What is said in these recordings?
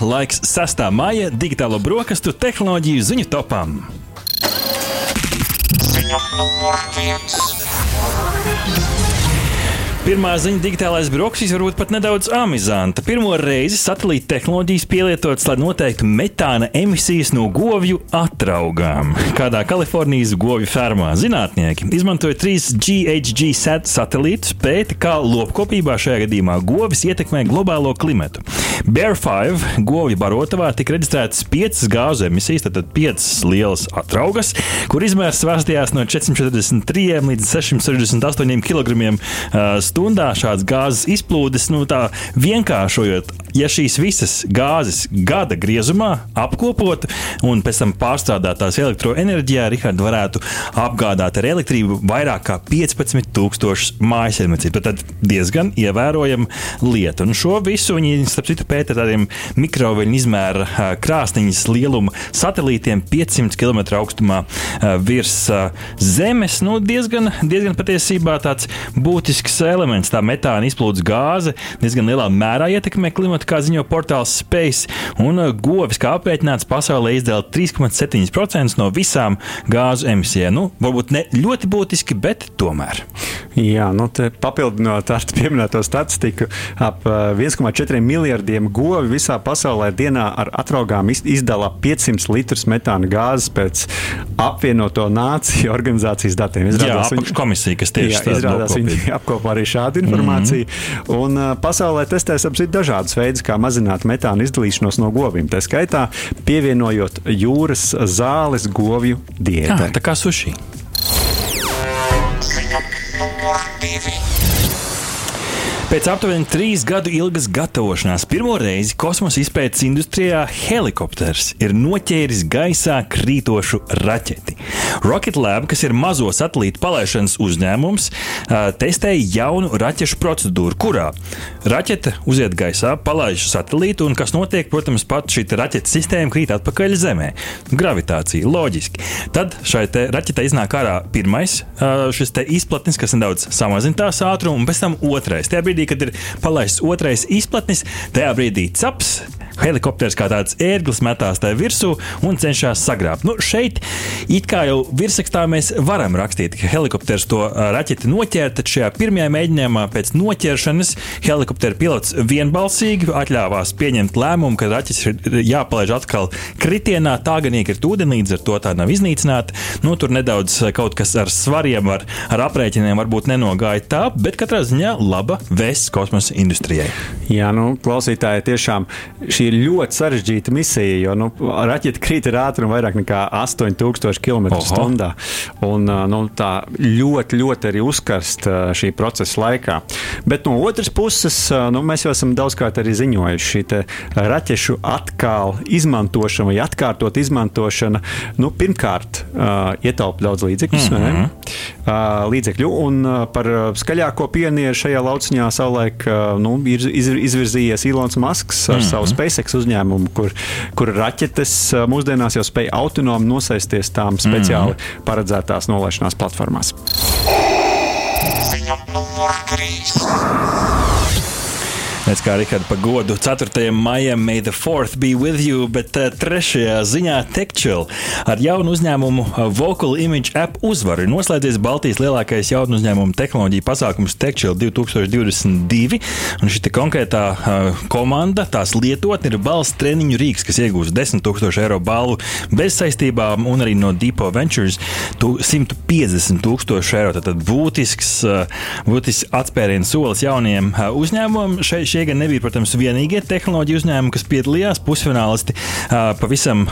Laiks 6. maija digitālo brokastu tehnoloģiju ziņu topam. Viens. Pirmā ziņa - digitālais brokastīs varbūt pat nedaudz amizanta. Pirmo reizi satelīta tehnoloģijas pielietotas, lai noteiktu metāna emisijas no govju atraugām. Kādā Kalifornijas govju fermā zinātnieki izmantoja trīs GHG satelītus, pēta, kā lopkopībā šajā gadījumā govis ietekmē globālo klimatu. Bear 5 govju barotavā tika reģistrētas piecas gāzu emisijas, tātad piecas lielas atraugas, kur izmērs svārstījās no 443 līdz 668 kg stundā šāds gāzes izplūdes, nu tā vienkāršojot, ja šīs visas gāzes gada griezumā apkopotu un pēc tam pārstrādātās elektroenerģijā, Rihards varētu apgādāt ar elektrību vairāk kā 15,000 mājsaimniecību. Tad diezgan ievērojama lieta. Un šo visu viņi, starp citu, pēta tādiem mikroviļņu izmēra krāsniņas lieluma satelītiem 500 km augstumā virs Zemes. Nu, diezgan, diezgan patiesībā tāds būtisks elements, tā metāna izplūdes gāze, diezgan lielā mērā ietekmē klimatu, kā ziņo portāls Space. Un govis, kā aprēķināts, pasaulē izdala 3,7% no visām gāzu emisijām. Nu, varbūt ne ļoti būtiski, bet tomēr. Jā, nu, papildinot ar pieminēto statistiku, ap 1,4 miljardiem miljoniem govi visā pasaulē dienā ar atraugām izdala 500 litrus metāna gāzes pēc apvienoto nāciju organizācijas datiem. Izrādās, jā, viņi, komisija, kas tieši jā, izrādās, viņi apkopo arī šādu informāciju. Mm -hmm. Un uh, pasaulē testēs apsit dažādus veidus, kā mazināt metāna izdalīšanos no govīm. Tā skaitā pievienojot jūras zāles govju diētai. Tā kā suši. Pēc aptuveni trīs gadu ilgas gatavošanās pirmo reizi kosmosa izpētes industrijā helikopters ir noķēris gaisā krītošu raķeti. Rocket Lab, kas ir mazo satelītu palaišanas uzņēmums, testēja jaunu raķešu procedūru, kurā raķete uziet gaisā, palaiž satelītu, un kas notiek, protams, pat šī raķetes sistēma krīt atpakaļ Zemē. Gravitācija, loģiski. Tad šai raķetei iznāk ārā pirmais šis izplatnis, kas nedaudz samazina tās ātrumu, un pēc tam otrais. Tajā brīdī brīdī, kad ir palaists otrais izplatnis, tajā brīdī caps helikopters kā tāds ērglis metās tajā virsū un cenšas sagrābt. Nu, šeit it kā jau virsrakstā mēs varam rakstīt, ka helikopters to raķeti noķēra, tad šajā pirmajā mēģinājumā pēc noķeršanas helikoptera pilots vienbalsīgi atļāvās pieņemt lēmumu, ka raķis ir jāpalaiž atkal kritienā. Tā gan iekrit ūdenī, līdz ar to tā nav iznīcināta. Nu, tur nedaudz kaut kas ar svariem, ar, ar aprēķiniem varbūt nenogāja tā, bet katrā ziņā laba vēsts kosmosa industrijai. Jā, nu, klausītāji, tiešām šī ir ļoti sarežģīta misija, jo nu, raķeita krīt ar ātrumu vairāk nekā 8000 km/h. Un nu, tā ļoti, ļoti arī uzkarst šī procesa laikā. Bet no otras puses, nu, mēs jau esam daudzkārt arī ziņojuši, šī raķešu atkal izmantošana vai atkārtot izmantošana, nu, pirmkārt, uh, ietaupa daudz līdzekļus, mm -hmm. Līdzekļu, un par skaļāko pionieru šajā lauciņā savulaik nu, ir izvirzījies Ilons Masks ar mm -hmm. savu SpaceX SpaceX uzņēmumu, kur, kur raķetes mūsdienās jau spēj autonomi nosēsties tām speciāli mm. paredzētās nolaišanās platformās. Ziņa numur 3. Pēc kā Rikārda pagodu 4. maijam May the 4th be with you, bet uh, trešajā ziņā Techchill ar jaunu uzņēmumu uh, Vocal Image App uzvaru ir noslēdzies Baltijas lielākais jaunu uzņēmumu tehnoloģiju pasākums Techchill 2022. Un šī konkrētā uh, komanda, tās lietotne ir balss treniņu rīks, kas iegūst 10 000 eiro balvu bez saistībām un arī no Depo Ventures 150 000 eiro. Tad būtisks, būtisks atspērienu solis jauniem uzņēmumiem. Šeit, šie gan nebija, protams, vienīgie tehnoloģiju uzņēmumi, kas piedalījās. Pusfinālisti pavisam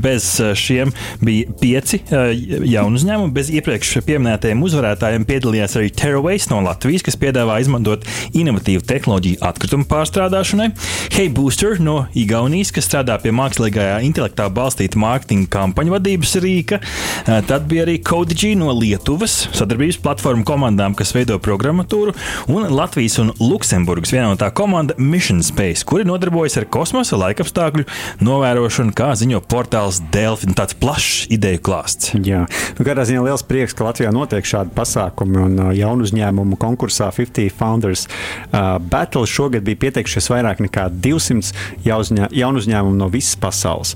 bez šiem bija pieci jaunu uzņēmumi. Bez iepriekš pieminētajiem uzvarētājiem piedalījās arī TerraWaste no Latvijas, kas piedāvā izmantot inovatīvu tehnoloģiju atkritumu pārstrādāšanai. Hey Booster no Igaunijas, kas strādā pie mākslīgajā intelektā balstīta mārketinga kampaņu vadības rīka. Tad bija arī CodeG no Lietuvas, sadarbības platformu komandām, kas veido programmatūru, un Latvijas un Luksemburgas vienotā komanda Mission Space, kuri nodarbojas ar kosmosa laikapstākļu novērošanu, kā ziņo portāls Delfi. Tāds plašs ideju klāsts. Jā, nu, katrā ziņā liels prieks, ka Latvijā notiek šādi pasākumi un uh, jaunu uzņēmumu konkursā 50 Founders uh, Battle šogad bija pieteikušies vairāk nekā 200 jaunu uzņēmumu no visas pasaules.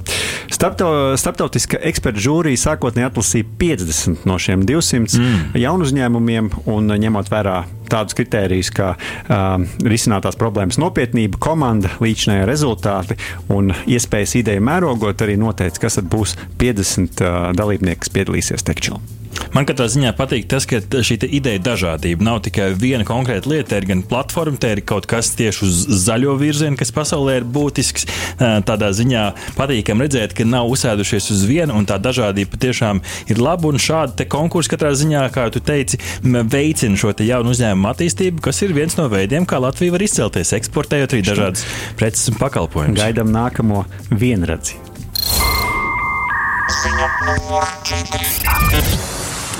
Starptau, starptautiska eksperta žūrija sākotnēji atlasīja 50 no šiem 200 mm. jaunu uzņēmumiem un ņemot vērā tādus kritērijus kā uh, risinātās problēmas nopietnība, komanda, līdzinājā rezultāti un iespējas ideju mērogot, arī noteica, kas būs 50 uh, dalībnieki, kas piedalīsies Tekčilā. Man katrā ziņā patīk tas, ka šī ideja dažādība nav tikai viena konkrēta lieta, ir gan platforma, te ir kaut kas tieši uz zaļo virzienu, kas pasaulē ir būtisks. Tādā ziņā patīkam redzēt, ka nav uzsēdušies uz vienu, un tā dažādība patiešām ir laba. Un šādi konkursi katrā ziņā, kā tu teici, veicina šo jaunu uzņēmumu attīstību, kas ir viens no veidiem, kā Latvija var izcelties, eksportējot arī dažādas preces un pakalpojumus. Gaidām nākamo vienradzi. Ziņa numur 4.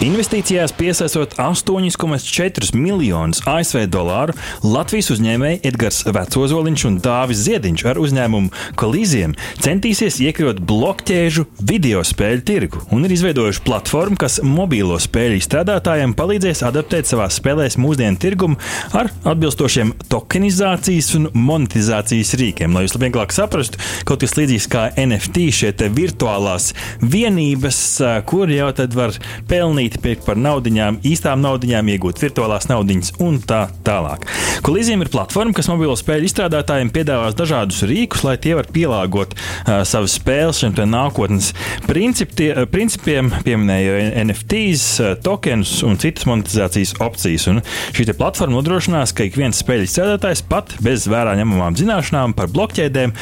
Investīcijās piesaistot 8,4 miljonus ASV dolāru, Latvijas uzņēmēji Edgars Vecozoliņš un Dāvis Ziediņš ar uzņēmumu Kolīziem centīsies iekļūt blokķēžu video spēļu tirgu un ir izveidojuši platformu, kas mobīlo spēļu izstrādātājiem palīdzēs adaptēt savā spēlēs mūsdienu tirgumu ar atbilstošiem tokenizācijas un monetizācijas rīkiem. Lai jūs vieglāk saprastu, kaut kas līdzīgs kā NFT, šie virtuālās vienības, kur jau tad var pelnīt pelnīt, pirkt par naudiņām, īstām naudiņām, iegūt virtuālās naudiņas un tā tālāk. Kolīzijam ir platforma, kas mobilo spēļu izstrādātājiem piedāvās dažādus rīkus, lai tie var pielāgot uh, savas spēles šiem nākotnes principie, uh, principiem, pieminēja NFTs, uh, tokens un citas monetizācijas opcijas. Un šī platforma nodrošinās, ka ik viens spēļu izstrādātājs pat bez vērā ņemamām zināšanām par blokķēdēm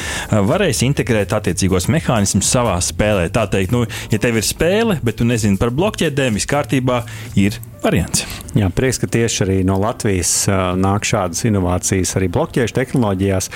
varēs integrēt attiecīgos mehānismus savā spēlē. Tā teikt, nu, ja tev ir spēle, bet tu nezini par blokķēdēm, viss kārtībā, ir variants. Jā, prieks, ka tieši arī no Latvijas uh, nāk šādas inovācijas arī blokķēžu tehnoloģijās.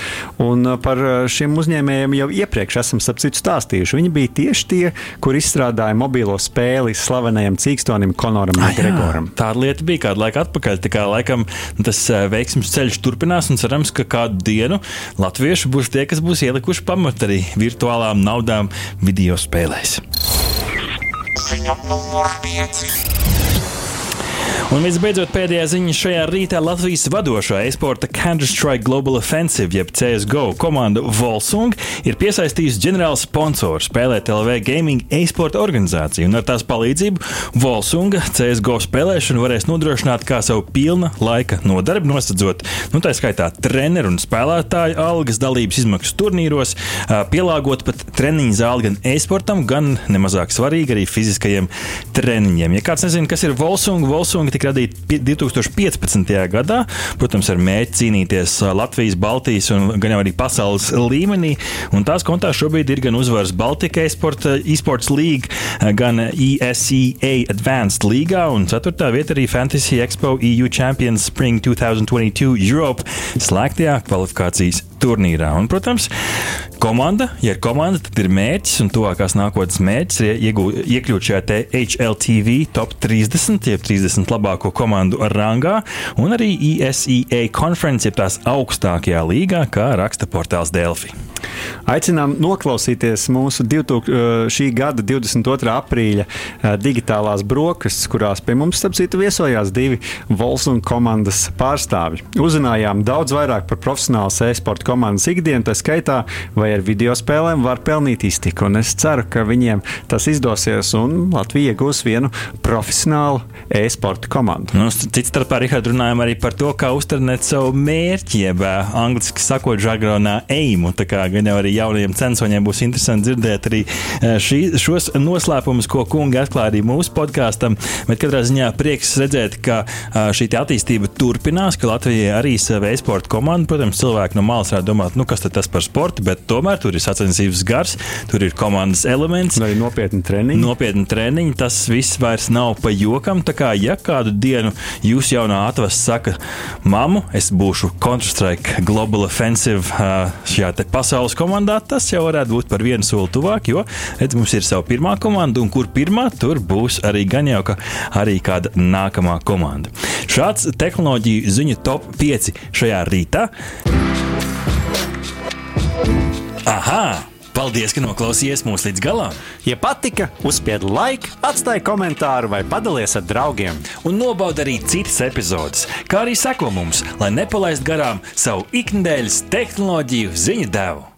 Un uh, par šiem uzņēmējiem jau iepriekš esam citu stāstījuši. Viņi bija tieši tie, kur izstrādāja mobilo spēli slavenajam cīkstonim Konoram ah, Gregoram. Tāda lieta bija kādu laiku atpakaļ. Tā kā laikam tas veiksmības ceļš turpinās un cerams, ka kādu dienu latvieši būs tie, kas būs ielikuši pamatu arī virtuālām naudām video spēlēs. Ziņa numur 5. Un visbeidzot, pēdējā ziņa šajā rītā Latvijas vadošā e-sporta Counter-Strike Global Offensive, jeb CSGO komanda Volsung, ir piesaistījusi ģenerāla sponsoru spēlēt LV Gaming e-sporta organizāciju. Un ar tās palīdzību Volsunga CSGO spēlēšanu varēs nodrošināt kā savu pilna laika nodarbi, nosacot, nu, tā skaitā treneru un spēlētāju algas, dalības izmaksas turnīros, pielāgot pat treniņu zāli gan e-sportam, gan nemazāk svarīgi arī fiziskajiem treniņiem. Ja kāds nezina, kas ir Volsunga, Volsunga tika radīta 2015. gadā, protams, ar mērķi cīnīties Latvijas, Baltijas un gan arī pasaules līmenī. Un tās kontā šobrīd ir gan uzvaras Baltika e-sports līga, gan ESEA Advanced līgā, un 4. vieta arī Fantasy Expo EU Champions Spring 2022 Europe slēgtajā kvalifikācijas turnīrā. Un, protams, komanda, ja ir komanda, tad ir mērķis, un tuvākās nākotnes mērķis ir iegūt, iekļūt šajā HLTV top 30, jeb 30 labāko komandu rangā, un arī ESEA konferences, jeb tās augstākajā līgā, kā raksta portāls Delphi. Aicinām noklausīties mūsu 2000, šī gada 22. aprīļa digitālās brokastis, kurās pie mums, starp citu, viesojās divi Volkswagen komandas pārstāvji. Uzzinājām daudz vairāk par profesionālas e-sporta komandas ikdienu, tā skaitā, vai ar video spēlēm var pelnīt iztiku. Un es ceru, ka viņiem tas izdosies un Latvija iegūs vienu profesionālu e-sporta komandu. Nu, Cits starpā, Rihard, runājam arī par to, kā uzturnēt savu mērķi, jeb angliski sakot, žargonā eimu. Tā kā gan jau arī jaunajiem censoņiem būs interesanti dzirdēt arī šī, šos noslēpumus, ko kungi atklāja arī mūsu podkāstam. Bet katrā ziņā prieks redzēt, ka šī attīstība turpinās, ka Latvijai arī sava e-sporta komanda, protams, cilvēki no malas varētu domāt, nu, kas tas par sportu, bet tomēr tur ir sacensības gars, tur ir komandas elements. Arī nopietni treniņi. Nopietni treniņi, tas viss vairs nav pa jokam. Tā kā, ja kādu dienu jūs jaunā atvas saka, mamu, es būšu Counter-Strike Global Offensive šajā pasaules komandā, tas jau varētu būt par vienu soli tuvāk, jo redz, mums ir sava pirmā komanda, un kur pirmā, tur būs arī gan jau ka arī kāda nākamā komanda. Šāds tehnoloģiju ziņu top 5 šajā rītā. Aha! Paldies, ka noklausījāties mūsu līdz galam! Ja patika, uzspiediet laiku, atstājiet komentāru vai padalieties ar draugiem. Un nobaudiet arī citas epizodes, kā arī sekot mums, lai nepalaistu garām savu ikdienas tehnoloģiju ziņu devumu.